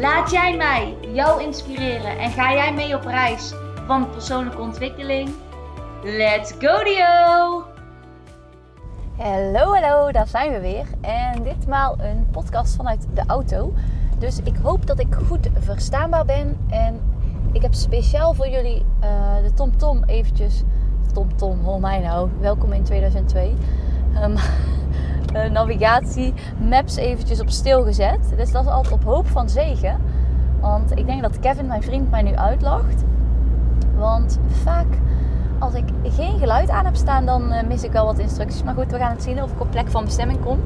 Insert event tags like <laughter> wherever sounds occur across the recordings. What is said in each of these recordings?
Laat jij mij jou inspireren en ga jij mee op reis van persoonlijke ontwikkeling? Let's go Dio! Hallo, hallo, daar zijn we weer. En ditmaal een podcast vanuit de auto. Dus ik hoop dat ik goed verstaanbaar ben. En ik heb speciaal voor jullie uh, de TomTom eventjes... TomTom, hoor mij nou. Welkom in 2002. Um, <laughs> uh, navigatie, maps eventjes op stil gezet. Dus dat is altijd op hoop van zegen. Want ik denk dat Kevin, mijn vriend, mij nu uitlacht. Want vaak als ik geen geluid aan heb staan, dan uh, mis ik wel wat instructies. Maar goed, we gaan het zien of ik op plek van bestemming kom.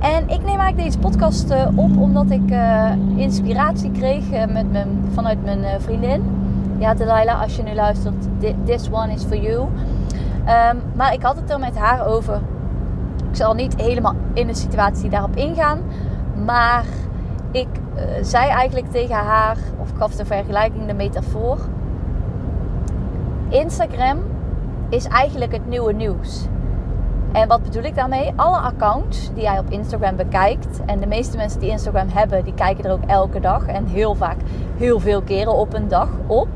En ik neem eigenlijk deze podcast uh, op omdat ik inspiratie kreeg met mijn, vanuit mijn vriendin. Ja, Delilah, als je nu luistert, this one is for you. Um, maar ik had het er met haar over. Ik zal niet helemaal in de situatie daarop ingaan. Maar ik zei eigenlijk tegen haar, of ik gaf de vergelijking, de metafoor Instagram is eigenlijk het nieuwe nieuws. En wat bedoel ik daarmee? Alle accounts die jij op Instagram bekijkt, en de meeste mensen die Instagram hebben, die kijken er ook elke dag en heel vaak, heel veel keren op een dag op.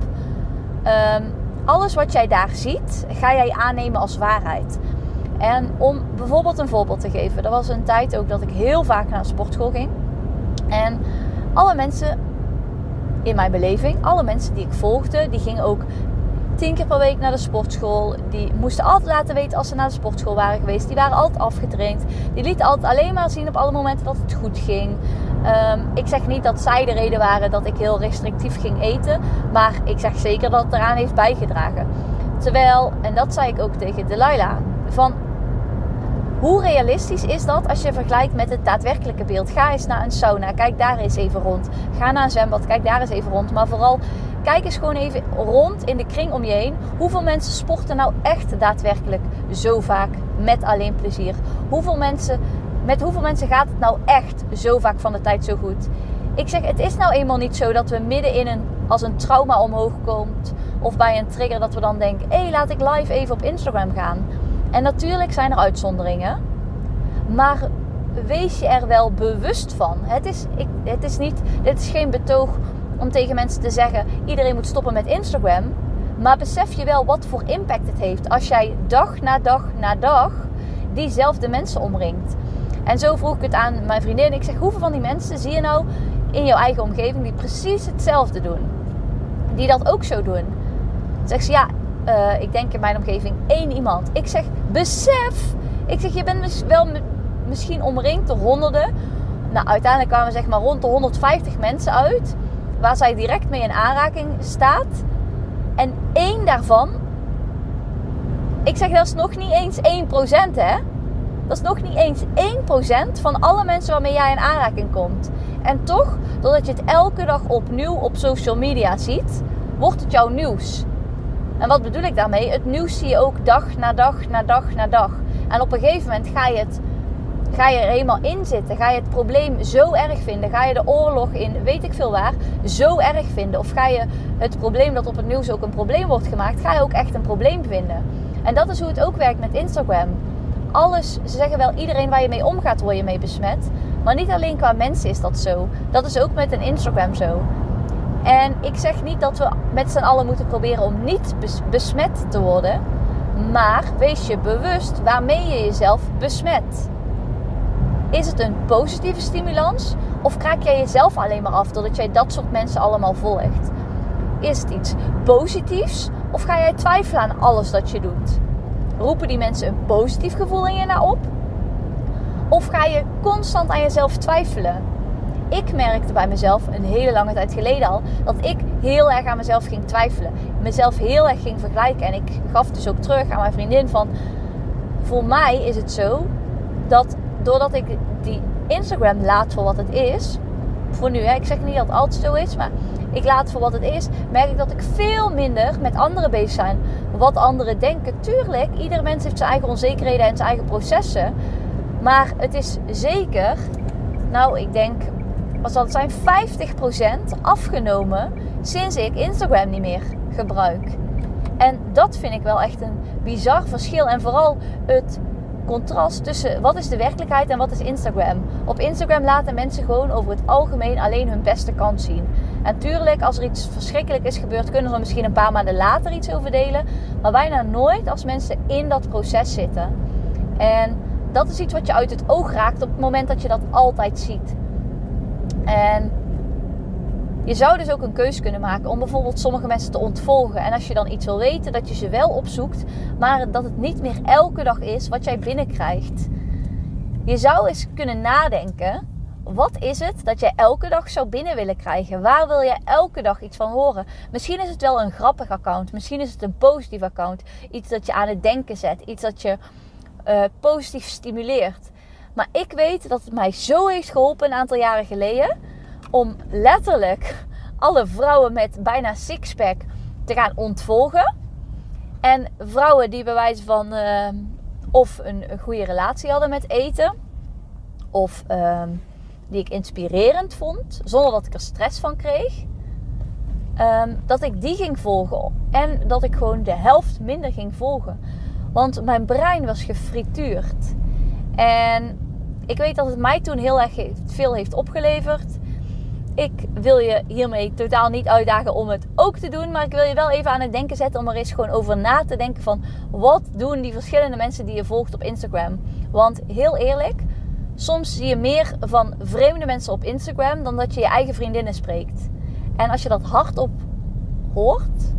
Um, alles wat jij daar ziet, ga jij aannemen als waarheid. En om bijvoorbeeld een voorbeeld te geven, er was een tijd ook dat ik heel vaak naar een sportschool ging. En alle mensen in mijn beleving, alle mensen die ik volgde, die gingen ook tien keer per week naar de sportschool. Die moesten altijd laten weten als ze naar de sportschool waren geweest. Die waren altijd afgetraind. Die lieten altijd alleen maar zien op alle momenten dat het goed ging. Um, ik zeg niet dat zij de reden waren dat ik heel restrictief ging eten. Maar ik zeg zeker dat het eraan heeft bijgedragen. Terwijl, en dat zei ik ook tegen Delilah. Van hoe realistisch is dat als je vergelijkt met het daadwerkelijke beeld? Ga eens naar een sauna, kijk daar eens even rond. Ga naar een zwembad, kijk daar eens even rond. Maar vooral kijk eens gewoon even rond in de kring om je heen. Hoeveel mensen sporten nou echt daadwerkelijk zo vaak met alleen plezier? Hoeveel mensen, met hoeveel mensen gaat het nou echt zo vaak van de tijd zo goed? Ik zeg, het is nou eenmaal niet zo dat we midden in een, als een trauma omhoog komt, of bij een trigger, dat we dan denken: hé, hey, laat ik live even op Instagram gaan. En natuurlijk zijn er uitzonderingen, maar wees je er wel bewust van. Het is, ik, het is niet, dit is geen betoog om tegen mensen te zeggen: iedereen moet stoppen met Instagram. Maar besef je wel wat voor impact het heeft als jij dag na dag na dag diezelfde mensen omringt. En zo vroeg ik het aan mijn vriendin. Ik zeg: hoeveel van die mensen zie je nou in jouw eigen omgeving die precies hetzelfde doen? Die dat ook zo doen? Zeg ze: ja, uh, ik denk in mijn omgeving één iemand. Ik zeg: besef. Ik zeg: je bent wel misschien omringd door honderden. Nou, uiteindelijk kwamen zeg maar rond de 150 mensen uit waar zij direct mee in aanraking staat. En één daarvan, ik zeg dat is nog niet eens 1% hè. Dat is nog niet eens 1% van alle mensen waarmee jij in aanraking komt. En toch, doordat je het elke dag opnieuw op social media ziet, wordt het jouw nieuws. En wat bedoel ik daarmee? Het nieuws zie je ook dag na dag na dag na dag. En op een gegeven moment ga je het Ga je er helemaal in zitten? Ga je het probleem zo erg vinden? Ga je de oorlog in weet ik veel waar zo erg vinden? Of ga je het probleem dat op het nieuws ook een probleem wordt gemaakt, ga je ook echt een probleem vinden? En dat is hoe het ook werkt met Instagram. Alles, ze zeggen wel, iedereen waar je mee omgaat, word je mee besmet. Maar niet alleen qua mensen is dat zo. Dat is ook met een Instagram zo. En ik zeg niet dat we met z'n allen moeten proberen om niet besmet te worden. Maar wees je bewust waarmee je jezelf besmet. Is het een positieve stimulans? Of kraak jij jezelf alleen maar af doordat jij dat soort mensen allemaal volgt? Is het iets positiefs? Of ga jij twijfelen aan alles dat je doet? Roepen die mensen een positief gevoel in je naar op? Of ga je constant aan jezelf twijfelen? Ik merkte bij mezelf een hele lange tijd geleden al dat ik heel erg aan mezelf ging twijfelen. Mezelf heel erg ging vergelijken. En ik gaf dus ook terug aan mijn vriendin van... Voor mij is het zo dat doordat ik die Instagram laat voor wat het is, voor nu, hè, ik zeg niet dat het altijd zo is, maar ik laat voor wat het is, merk ik dat ik veel minder met anderen bezig ben. Wat anderen denken. Tuurlijk, ieder mens heeft zijn eigen onzekerheden en zijn eigen processen. Maar het is zeker, nou ik denk, zal het zijn, 50% afgenomen sinds ik Instagram niet meer gebruik. En dat vind ik wel echt een bizar verschil. En vooral het contrast tussen wat is de werkelijkheid en wat is Instagram. Op Instagram laten mensen gewoon over het algemeen alleen hun beste kant zien. En tuurlijk, als er iets verschrikkelijk is gebeurd, kunnen ze er misschien een paar maanden later iets over delen. Maar bijna nooit als mensen in dat proces zitten. En dat is iets wat je uit het oog raakt op het moment dat je dat altijd ziet. En je zou dus ook een keuze kunnen maken om bijvoorbeeld sommige mensen te ontvolgen. En als je dan iets wil weten, dat je ze wel opzoekt, maar dat het niet meer elke dag is wat jij binnenkrijgt. Je zou eens kunnen nadenken. Wat is het dat jij elke dag zou binnen willen krijgen? Waar wil je elke dag iets van horen? Misschien is het wel een grappig account. Misschien is het een positief account. Iets dat je aan het denken zet. Iets dat je uh, positief stimuleert. Maar ik weet dat het mij zo heeft geholpen een aantal jaren geleden om letterlijk alle vrouwen met bijna sixpack te gaan ontvolgen. En vrouwen die bij wijze van uh, of een, goede relatie hadden met eten, of uh, die ik inspirerend vond, zonder dat ik er stress van kreeg. Um, dat ik die ging volgen en dat ik gewoon de helft minder ging volgen. Want mijn brein was gefrituurd. En ik weet dat het mij toen heel erg veel heeft opgeleverd ik wil je hiermee totaal niet uitdagen om het ook te doen. Maar ik wil je wel even aan het denken zetten om er eens gewoon over na te denken van wat doen die verschillende mensen die je volgt op Instagram. Want heel eerlijk, soms zie je meer van vreemde mensen op Instagram dan dat je je eigen vriendinnen spreekt. En als je dat hardop hoort,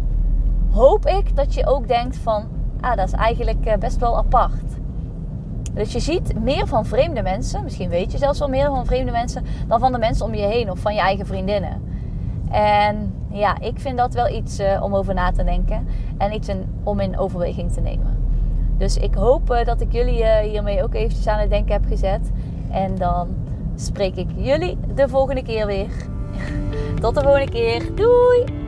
hoop ik dat je ook denkt van, ah, dat is eigenlijk eh, best wel apart. Dus je ziet meer van vreemde mensen, misschien weet je zelfs wel meer van vreemde mensen, dan van de mensen om je heen of van je eigen vriendinnen. En ja, ik vind dat wel iets uh, om over na te denken en iets om in overweging te nemen. Dus ik hoop uh, dat ik jullie uh, hiermee ook eventjes aan het denken heb gezet. En dan spreek ik jullie de volgende keer weer. <laughs> Tot de volgende keer. Doei!